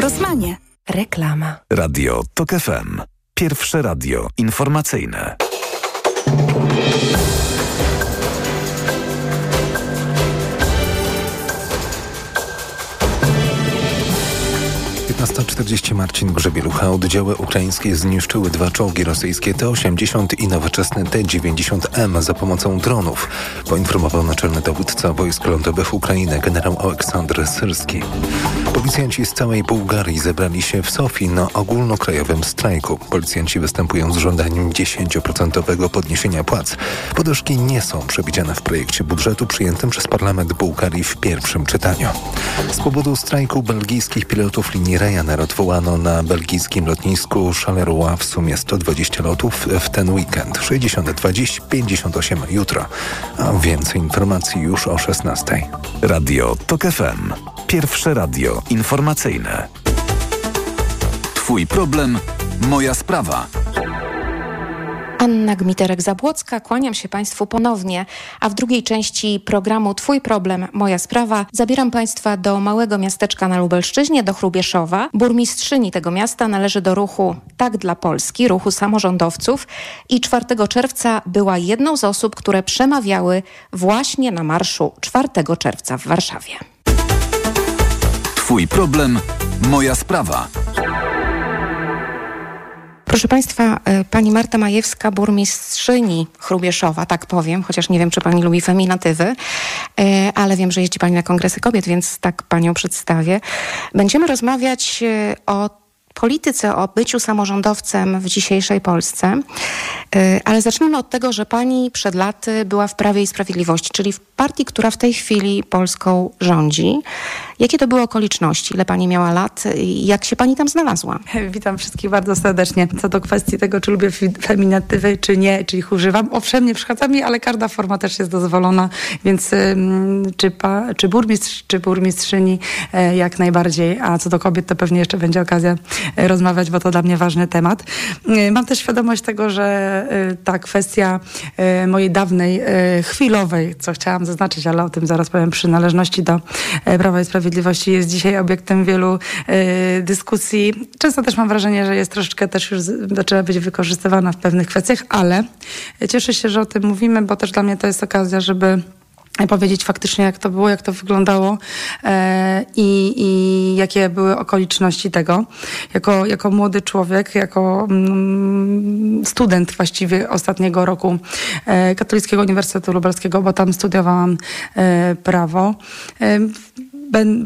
w Rosmanie. Reklama. Radio TOK FM. Pierwsze radio informacyjne. 15.40 Marcin Grzebielucha. Oddziały ukraińskie zniszczyły dwa czołgi rosyjskie T-80 i nowoczesne T-90M za pomocą dronów, poinformował naczelny dowódca wojsk lądowych Ukrainy generał Aleksandr Syrski. Policjanci z całej Bułgarii zebrali się w Sofii na ogólnokrajowym strajku. Policjanci występują z żądaniem 10% podniesienia płac. Podwyżki nie są przewidziane w projekcie budżetu przyjętym przez parlament Bułgarii w pierwszym czytaniu. Z powodu strajku belgijskich pilotów linii Ryanair odwołano na belgijskim lotnisku Charleroi w sumie 120 lotów w ten weekend. 62 dziś, 58 jutro. A więcej informacji już o 16. Radio TOK FM. Pierwsze radio informacyjne. Twój problem, moja sprawa. Anna Gmiterek-Zabłocka, kłaniam się Państwu ponownie, a w drugiej części programu Twój problem, moja sprawa zabieram Państwa do małego miasteczka na Lubelszczyźnie, do Chrubieszowa. Burmistrzyni tego miasta należy do ruchu Tak dla Polski, ruchu samorządowców i 4 czerwca była jedną z osób, które przemawiały właśnie na marszu 4 czerwca w Warszawie. Twój problem, moja sprawa. Proszę Państwa, e, pani Marta Majewska, burmistrzyni Chrubieszowa, tak powiem, chociaż nie wiem, czy pani lubi feminatywy, e, ale wiem, że jeździ pani na kongresy kobiet, więc tak panią przedstawię. Będziemy rozmawiać e, o polityce, o byciu samorządowcem w dzisiejszej Polsce. Ale zacznijmy od tego, że pani przed laty była w Prawie i Sprawiedliwości, czyli w partii, która w tej chwili Polską rządzi. Jakie to były okoliczności? Ile pani miała lat jak się pani tam znalazła? Witam wszystkich bardzo serdecznie. Co do kwestii tego, czy lubię feminatywy, czy nie, czy ich używam. Owszem, nie przeszkadza mi, ale każda forma też jest dozwolona, więc czy, pa, czy burmistrz, czy burmistrzyni e, jak najbardziej. A co do kobiet, to pewnie jeszcze będzie okazja rozmawiać, bo to dla mnie ważny temat. E, mam też świadomość tego, że ta kwestia mojej dawnej, chwilowej, co chciałam zaznaczyć, ale o tym zaraz powiem, przynależności do Prawa i Sprawiedliwości, jest dzisiaj obiektem wielu y, dyskusji. Często też mam wrażenie, że jest troszeczkę też już zaczęła być wykorzystywana w pewnych kwestiach, ale cieszę się, że o tym mówimy, bo też dla mnie to jest okazja, żeby powiedzieć faktycznie, jak to było, jak to wyglądało e, i, i jakie były okoliczności tego. Jako, jako młody człowiek, jako mm, student właściwie ostatniego roku e, Katolickiego Uniwersytetu Lubelskiego, bo tam studiowałam e, prawo.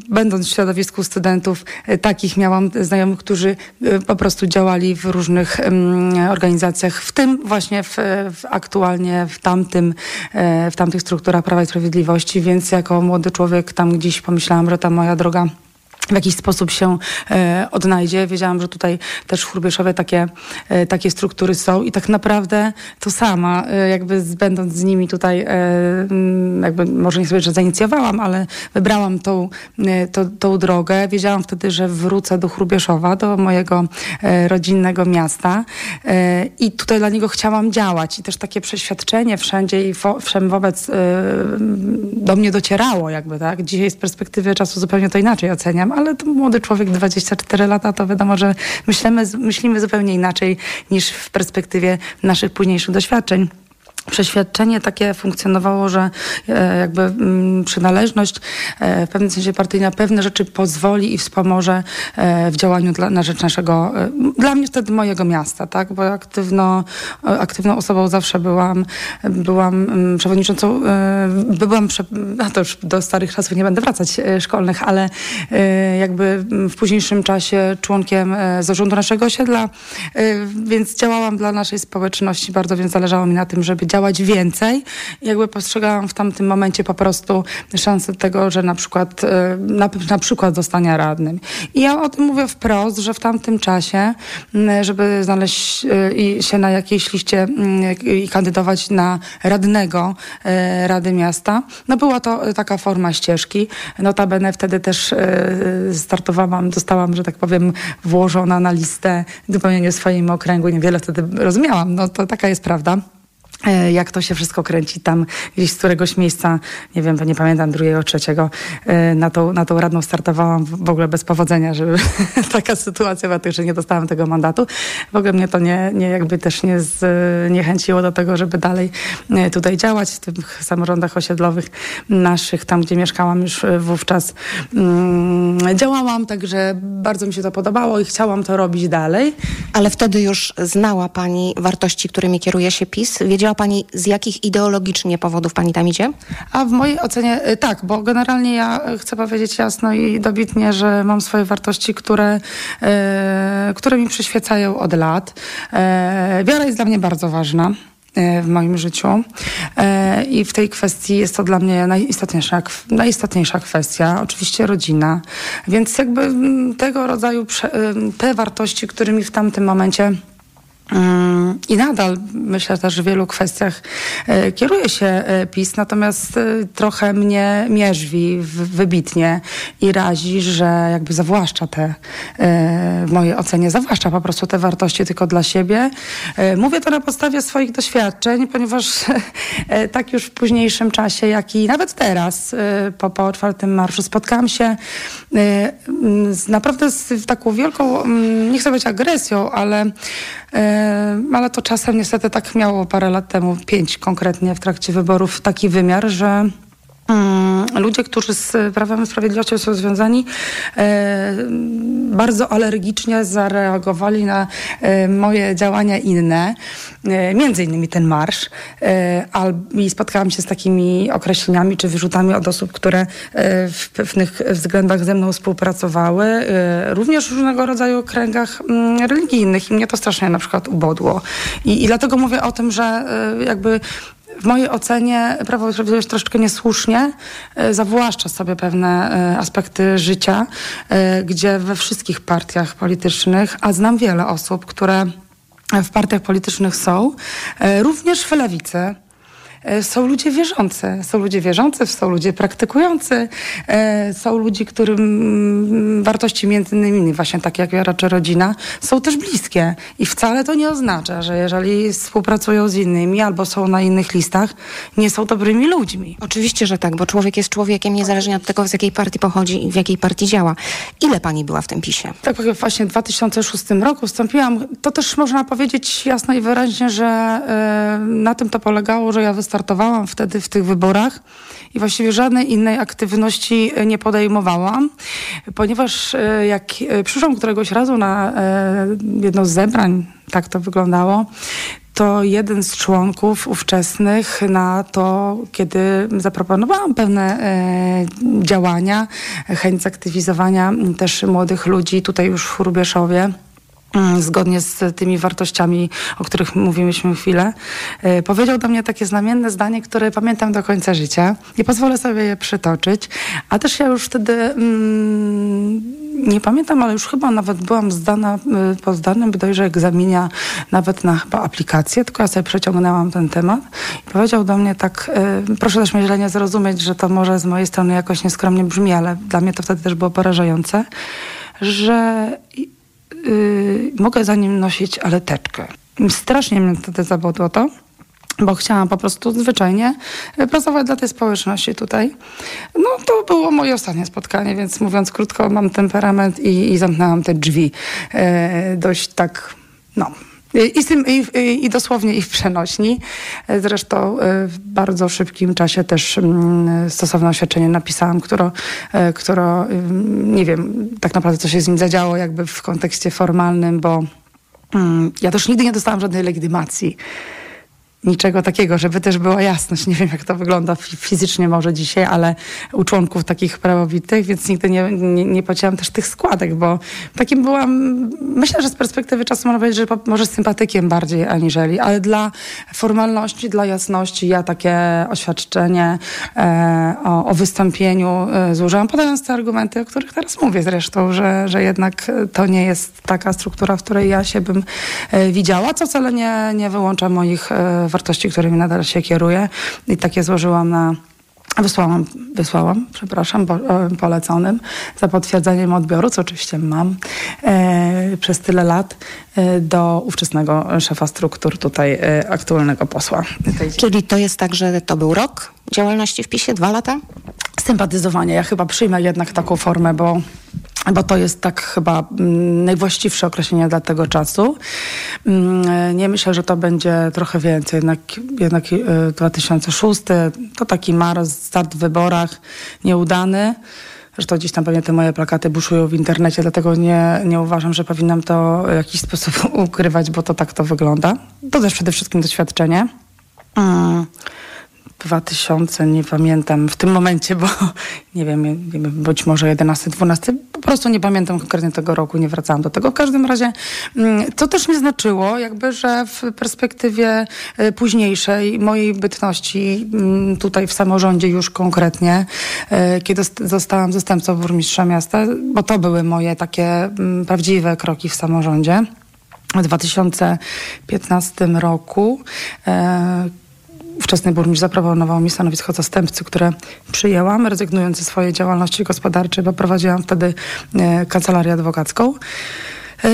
Będąc w środowisku studentów, e, takich miałam znajomych, którzy e, po prostu działali w różnych organizacjach, w tym właśnie w, w aktualnie w tamtym, e, w tamtych strukturach Prawa i Sprawiedliwości, więc jako młody człowiek tam gdzieś pomyślałam, że ta moja droga w jakiś sposób się e, odnajdzie. Wiedziałam, że tutaj też w Chrubieszowie takie, e, takie struktury są i tak naprawdę to sama, e, jakby z, będąc z nimi tutaj, e, jakby może nie sobie, że zainicjowałam, ale wybrałam tą, e, to, tą drogę. Wiedziałam wtedy, że wrócę do Chrubieszowa, do mojego e, rodzinnego miasta i tutaj dla niego chciałam działać i też takie przeświadczenie wszędzie i wszem wobec do mnie docierało jakby, tak? Dzisiaj z perspektywy czasu zupełnie to inaczej oceniam, ale to młody człowiek, 24 lata, to wiadomo, że myślimy, myślimy zupełnie inaczej niż w perspektywie naszych późniejszych doświadczeń przeświadczenie takie funkcjonowało, że e, jakby mm, przynależność e, w pewnym sensie partyjna pewne rzeczy pozwoli i wspomoże e, w działaniu dla, na rzecz naszego, dla mnie wtedy mojego miasta, tak, bo aktywno, aktywną osobą zawsze byłam, byłam mm, przewodniczącą, byłam, no to już do starych czasów nie będę wracać szkolnych, ale jakby w późniejszym czasie członkiem zarządu naszego osiedla, więc działałam dla naszej społeczności bardzo, więc zależało mi na tym, żeby działać więcej. Jakby postrzegałam w tamtym momencie po prostu szansę tego, że na przykład, e, na, na przykład zostania radnym. I ja o tym mówię wprost, że w tamtym czasie, żeby znaleźć e, się na jakiejś liście i kandydować na radnego e, Rady Miasta, no była to taka forma ścieżki. Notabene wtedy też startowałam, zostałam, że tak powiem, włożona na listę w swoim okręgu. Niewiele wtedy rozumiałam, no to taka jest prawda. E, jak to się wszystko kręci tam gdzieś z któregoś miejsca, nie wiem, nie pamiętam, drugiego, trzeciego, e, na tą, na tą radną startowałam w ogóle bez powodzenia, żeby taka sytuacja była, że nie dostałam tego mandatu. W ogóle mnie to nie, nie jakby też nie zniechęciło do tego, żeby dalej e, tutaj działać w tych samorządach osiedlowych naszych, tam gdzie mieszkałam już wówczas mm, działałam, także bardzo mi się to podobało i chciałam to robić dalej. Ale wtedy już znała Pani wartości, którymi kieruje się PiS? Wiedziała Pani, z jakich ideologicznie powodów Pani tam idzie? A w mojej ocenie y, tak, bo generalnie ja chcę powiedzieć jasno i dobitnie, że mam swoje wartości, które, e, które mi przyświecają od lat. E, wiara jest dla mnie bardzo ważna w moim życiu. I w tej kwestii jest to dla mnie najistotniejsza, najistotniejsza kwestia. Oczywiście rodzina. Więc jakby mm, tego rodzaju te wartości, którymi w tamtym momencie I nadal myślę też, że w wielu kwestiach e, kieruje się e, PiS, natomiast e, trochę mnie mierzwi wybitnie i razi, że jakby zawłaszcza te, w mojej ocenie, zawłaszcza po prostu te wartości tylko dla siebie. Mówię to na podstawie swoich doświadczeń, ponieważ tak już w późniejszym czasie, jak i nawet teraz po, po otwartym marszu spotkałam się z, naprawdę z taką wielką, nie chcę być agresją, ale ale to czasem niestety tak miało parę lat temu, pięć konkretnie w trakcie wyborów, taki wymiar, że Mm, ludzie, którzy z Prawem i Sprawiedliwością są związani, e, bardzo alergicznie zareagowali na e, moje działania inne, e, między innymi ten marsz. I spotkałam się z takimi określeniami czy wyrzutami od osób, które w pewnych względach ze mną współpracowały, również w różnego rodzaju kręgach mm, religijnych. I mnie to strasznie na przykład ubodło. I, i dlatego mówię o tym, że jakby w mojej ocenie Prawo i Sprawiedliwość troszeczkę niesłusznie e, zawłaszcza sobie pewne e, aspekty życia, e, gdzie we wszystkich partiach politycznych, a znam wiele osób, które w partiach politycznych są, również w lewicy, są ludzie wierzący. Są ludzie wierzący, są ludzie praktykujący, e, są ludzie, którym mm, wartości między innymi właśnie takie jak wiara czy rodzina są też bliskie. I wcale to nie oznacza, że jeżeli współpracują z innymi albo są na innych listach, nie są dobrymi ludźmi. Oczywiście, że tak, bo człowiek jest człowiekiem niezależnie od tego, z jakiej partii pochodzi i w jakiej partii działa. Ile pani była w tym PiSie? Tak, właśnie w 2006 roku wstąpiłam. To też można powiedzieć jasno i wyraźnie, że y, na tym to polegało, że ja wystąpiłam startowałam wtedy w tych wyborach i właściwie żadnej innej aktywności nie podejmowałam, ponieważ e, jak e, przyszłam któregoś razu na e, jedno z zebrań, tak to wyglądało, to jeden z członków ówczesnych na to, kiedy zaproponowałam pewne e, działania, chęć zaktywizowania też młodych ludzi tutaj już w Chrubieszowie, Mm, zgodnie z tymi wartościami, o których mówiliśmy chwilę, e, powiedział do mnie takie znamienne zdanie, które pamiętam do końca życia. I pozwolę sobie je przytoczyć. A też ja już wtedy mm, nie pamiętam, ale już chyba nawet byłam zdana e, po zdanym bodajże egzaminie nawet na chyba aplikację, tylko ja sobie przeciągnęłam ten temat. I powiedział do mnie tak, e, proszę też mnie źle nie zrozumieć, że to może z mojej strony jakoś nieskromnie brzmi, ale dla mnie to wtedy też było porażające, że yy, mogę za nim nosić aleteczkę. Strasznie mnie wtedy zabodło to, bo chciałam po prostu zwyczajnie y, pracować dla tej społeczności tutaj. No to było moje ostatnie spotkanie, więc mówiąc krótko, mam temperament i, i zamknęłam te drzwi yy, dość tak, no i, tym, i, I, dosłownie i w przenośni. Zresztą e, w bardzo szybkim czasie też mm, stosowne oświadczenie napisałam, które, które nie wiem tak naprawdę co się z nim zadziało jakby w kontekście formalnym, bo mm, ja też nigdy nie dostałam żadnej legitymacji niczego takiego, żeby też była jasność. Nie wiem, jak to wygląda fizycznie może dzisiaj, ale u członków takich prawowitych, więc nigdy nie, nie, nie płaciłam też tych składek, bo takim byłam, myślę, że z perspektywy czasu można powiedzieć, że może sympatykiem bardziej aniżeli, ale dla formalności, dla jasności ja takie oświadczenie e, o, o, wystąpieniu e, złożyłam, podając te argumenty, o których teraz mówię zresztą, że, że jednak to nie jest taka struktura, w której ja się bym e, widziała, co wcale nie, nie wyłącza moich e, wartości, którymi nadal się kieruję i takie złożyłam na Wysłałam, wysłałam, przepraszam, po, poleconym za potwierdzeniem odbioru, co oczywiście mam e, przez tyle lat, e, do ówczesnego szefa struktur tutaj e, aktualnego posła. Czyli to jest tak, że to był rok działalności w PiSie, dwa lata? Sympatyzowanie. Ja chyba przyjmę jednak taką formę, bo bo to jest tak chyba mm, najwłaściwsze określenie dla tego czasu. Mm, nie myślę, że to będzie trochę więcej. Jednak, jednak 2006 e, to taki mar, start w wyborach nieudany. Zresztą gdzieś tam pewnie te moje plakaty buszują w internecie, dlatego nie, nie uważam, że powinnam to w jakiś sposób ukrywać, bo to tak to wygląda. To też przede wszystkim doświadczenie. Mm. 2000, nie pamiętam w tym momencie, bo nie wiem, być może 11, 12, po prostu nie pamiętam konkretnie tego roku, nie wracałam do tego. W każdym razie mm, to też mi znaczyło, jakby, że w perspektywie e, późniejszej mojej bytności mm, tutaj w samorządzie już konkretnie, e, kiedy zostałam zastępcą burmistrza miasta, bo to były moje takie mm, prawdziwe kroki w samorządzie. W 2015 roku e, ówczesny burmistrz zaproponował mi stanowisko zastępcy, które przyjęłam, rezygnując ze swojej działalności gospodarczej, bo prowadziłam wtedy e, kancelarię adwokacką. E,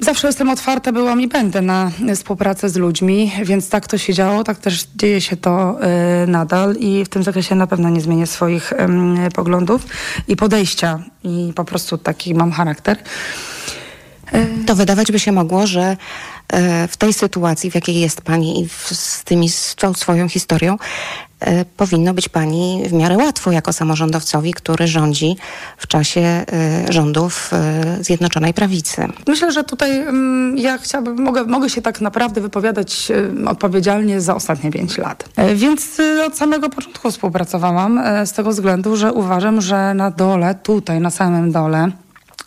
zawsze jestem otwarta, byłam i będę na współpracę z ludźmi, więc tak to się działo, tak też dzieje się to y, nadal i w tym zakresie na pewno nie zmienię swoich poglądów i podejścia i po prostu taki mam charakter. To wydawać by się mogło, że E, w tej sytuacji, w jakiej jest Pani i z tymi z tą swoją historią, e, powinno być Pani w miarę łatwo jako samorządowcowi, który rządzi w czasie e, rządów Zjednoczonej Prawicy. Myślę, że tutaj mm, ja chciałabym, mogę, mogę się tak naprawdę wypowiadać odpowiedzialnie za ostatnie pięć lat. Więc od samego początku współpracowałam z tego względu, że uważam, że na dole, tutaj na samym dole,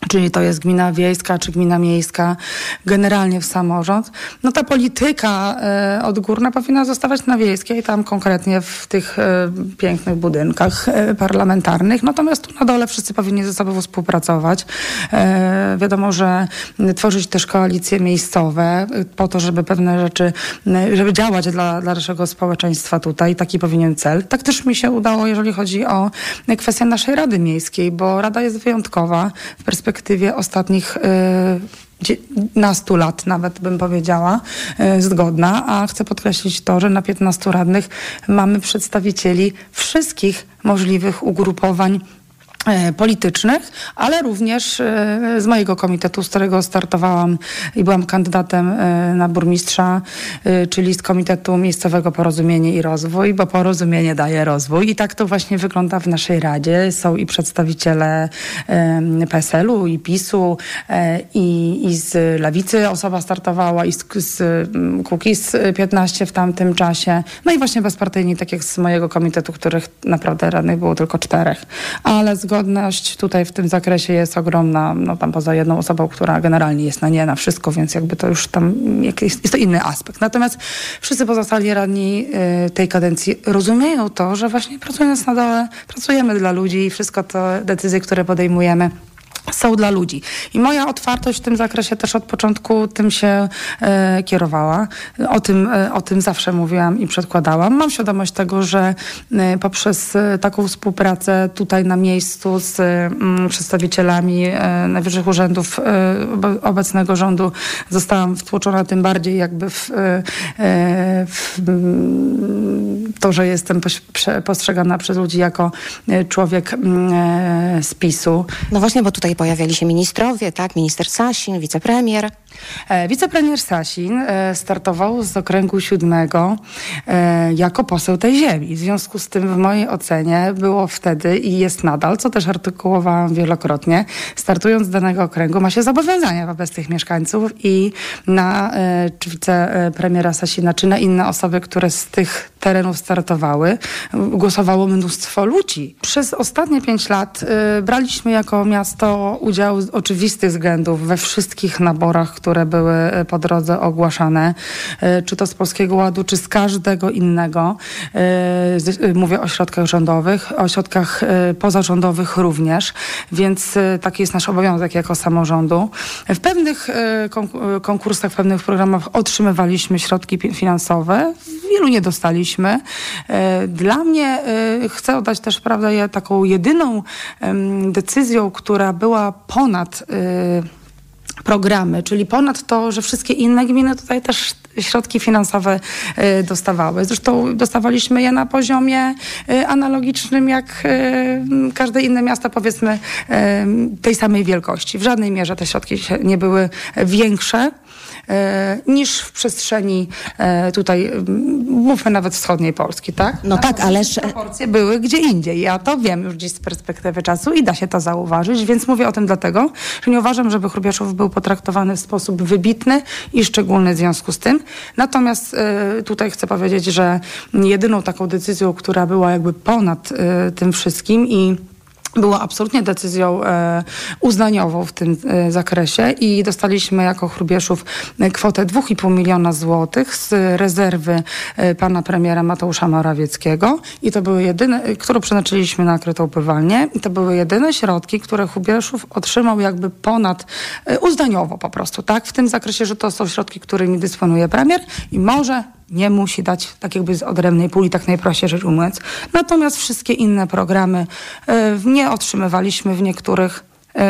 czyli to jest gmina wiejska czy gmina miejska, generalnie w samorząd, no ta polityka e, odgórna powinna zostawać na wiejskiej, tam konkretnie w tych e, pięknych budynkach e, parlamentarnych. Natomiast tu na dole wszyscy powinni ze sobą współpracować. Wiadomo, że tworzyć też koalicje miejscowe po to, żeby pewne rzeczy, żeby działać dla, dla naszego społeczeństwa tutaj. Taki powinien cel. Tak też mi się udało, jeżeli chodzi o kwestię naszej Rady Miejskiej, bo Rada jest wyjątkowa w perspektywie perspektywie ostatnich y, nastu lat nawet bym powiedziała, y, zgodna, a chcę podkreślić to, że na 15 radnych mamy przedstawicieli wszystkich możliwych ugrupowań E, politycznych, ale również e, z mojego komitetu, z którego startowałam i byłam kandydatem e, na burmistrza, czyli z Komitetu Miejscowego Porozumienie i Rozwój, bo porozumienie daje rozwój i tak to właśnie wygląda w naszej Radzie. Są i przedstawiciele PSL-u i PiSu i, i z Lewicy osoba startowała i z, z Kukiz 15 w tamtym czasie. No i właśnie bezpartyjni, tak jak z mojego komitetu, których naprawdę radnych było tylko czterech. Ale z zgodność tutaj w tym zakresie jest ogromna, no tam poza jedną osobą, która generalnie jest na nie, na wszystko, więc jakby to już tam jest, jest to inny aspekt. Natomiast wszyscy pozostali radni y, tej kadencji rozumieją to, że właśnie pracując na dole, pracujemy dla ludzi i wszystko to decyzje, które podejmujemy są dla ludzi. I moja otwartość w tym zakresie też od początku tym się e, kierowała. O tym, e, o tym zawsze mówiłam i przedkładałam. Mam świadomość tego, że e, poprzez e, taką współpracę tutaj na miejscu z mm, przedstawicielami e, najwyższych urzędów e, obecnego rządu zostałam wtłoczona tym bardziej jakby w, w to, że jestem postrzegana przez ludzi jako człowiek mm, z PiSu. No właśnie, bo tutaj pojawiali się ministrowie, tak? Minister Sasin, wicepremier. E, wicepremier Sasin e, startował z okręgu siódmego e, jako poseł tej ziemi. W związku z tym w mojej ocenie było wtedy i jest nadal, co też artykułowałam wielokrotnie, startując z danego okręgu ma się zobowiązania wobec tych mieszkańców i na czy wicepremiera Sasina, czy na inne osoby, które z tych terenów startowały, głosowało mnóstwo ludzi. Przez ostatnie pięć lat braliśmy jako miasto udział z oczywistych względów we wszystkich naborach, które były e, po drodze ogłaszane, e, czy to z Polskiego Ładu, czy z każdego innego. E, mówię o środkach rządowych, o środkach pozarządowych również, więc taki jest nasz obowiązek jako samorządu. W pewnych konkursach, w pewnych programach otrzymywaliśmy środki finansowe, wielu nie dostaliśmy. Dla mnie, chcę oddać też prawdę, taką jedyną decyzją, która była ponad programy, czyli ponad to, że wszystkie inne gminy tutaj też środki finansowe e, dostawały. Zresztą dostawaliśmy je na poziomie e, analogicznym jak e, każde inne miasto, powiedzmy tej samej wielkości. W żadnej mierze te środki nie były większe. E, niż w przestrzeni e, tutaj, mówmy nawet wschodniej Polski, tak? No tak, ależ... Proporcje były gdzie indziej. Ja to wiem już dziś z perspektywy czasu i da się to zauważyć, więc mówię o tym dlatego, że nie uważam, żeby Chrubieszów był potraktowany w sposób wybitny i szczególny w związku z tym. Natomiast e, tutaj chcę powiedzieć, że jedyną taką decyzją, która była jakby ponad tym wszystkim i była absolutnie decyzją e, uznaniową w tym e, zakresie i dostaliśmy jako Chrubieszów e, kwotę 2,5 miliona złotych z rezerwy pana premiera Mateusza Morawieckiego i to były jedyne, którą przeznaczyliśmy na krytą pływalnię i to były jedyne środki, które Chrubieszów otrzymał jakby ponad uznaniowo po prostu, tak? W tym zakresie, że to są środki, którymi dysponuje premier i może nie musi dać tak jakby z odrębnej puli, tak najprościej rzecz ujmując. Natomiast wszystkie inne programy y, nie otrzymywaliśmy w niektórych y,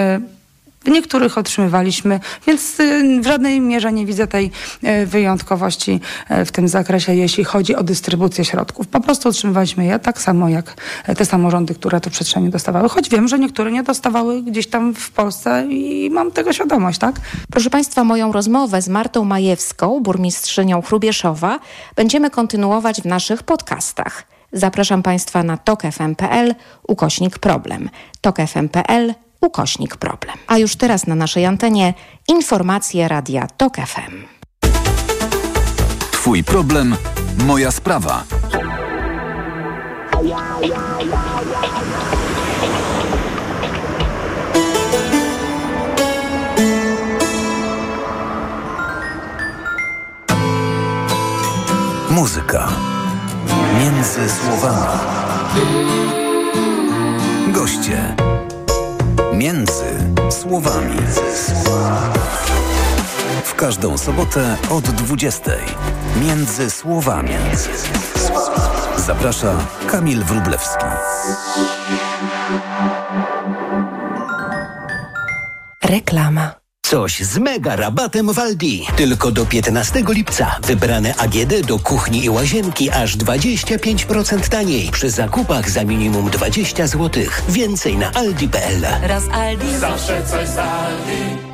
w niektórych otrzymywaliśmy, więc y, w żadnej mierze nie widzę tej y, wyjątkowości y, w tym zakresie, jeśli chodzi o dystrybucję środków. Po prostu otrzymywaliśmy je tak samo jak te samorządy, które to przestrzeni dostawały, choć wiem, że niektóre nie dostawały gdzieś tam w Polsce i mam tego świadomość, tak? Proszę Państwa, moją rozmowę z Martą Majewską, burmistrzynią Chrubieszowa, będziemy kontynuować w naszych podcastach. Zapraszam Państwa na tokefm.pl ukośnik problem. tokefm.pl ukośnik problem. A już teraz na naszej antenie informacje Radia TOK FM. Twój problem, moja sprawa. Muzyka między słowami. Goście Między słowami. W każdą sobotę od 20. Między słowami. Zaprasza Kamil Wrublewski. Reklama. Coś z mega rabatem w Aldi. Tylko do 15 lipca wybrane AGD do kuchni i łazienki aż 25% taniej przy zakupach za minimum 20 zł. Więcej na aldi.pl. Raz Aldi. Zawsze coś z Aldi.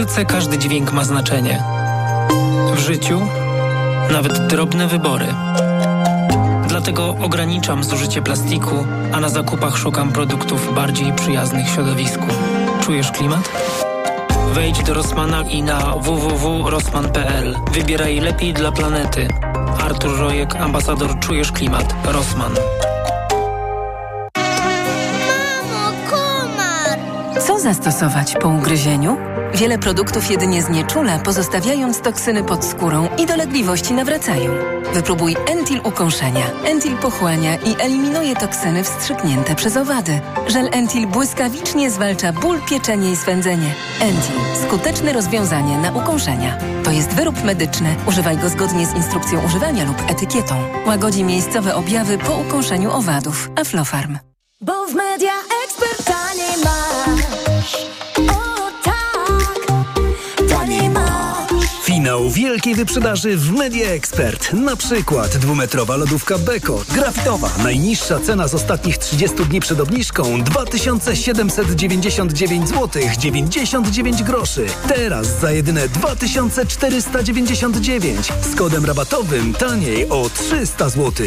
Muzyce każdy dźwięk ma znaczenie. W życiu nawet drobne wybory. Dlatego ograniczam zużycie plastiku, a na zakupach szukam produktów bardziej przyjaznych środowisku. Czujesz klimat? Wejdź do Rossmana i na www.rossman.pl. Wybieraj lepiej dla planety. Artur Rojek, ambasador Czujesz Klimat. Rossmann. Zastosować po ugryzieniu? Wiele produktów jedynie znieczula, pozostawiając toksyny pod skórą i dolegliwości nawracają. Wypróbuj Entil ukąszenia. Entil pochłania i eliminuje toksyny wstrzyknięte przez owady. Żel Entil błyskawicznie zwalcza ból, pieczenie i swędzenie. Entil. Skuteczne rozwiązanie na ukąszenia. To jest wyrób medyczny. Używaj go zgodnie z instrukcją używania lub etykietą. Łagodzi miejscowe objawy po ukąszeniu owadów. Aflofarm. Bo w media Finał wielkiej wyprzedaży w Media Expert. Na przykład dwumetrowa lodówka Beko, grafitowa. Najniższa cena z ostatnich 30 dni przed obniżką 2799 zł 99 groszy. Teraz za jedyne 2499 z kodem rabatowym taniej o 300 zł.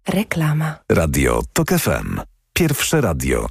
Reklama. Radio TOK FM. Pierwsze radio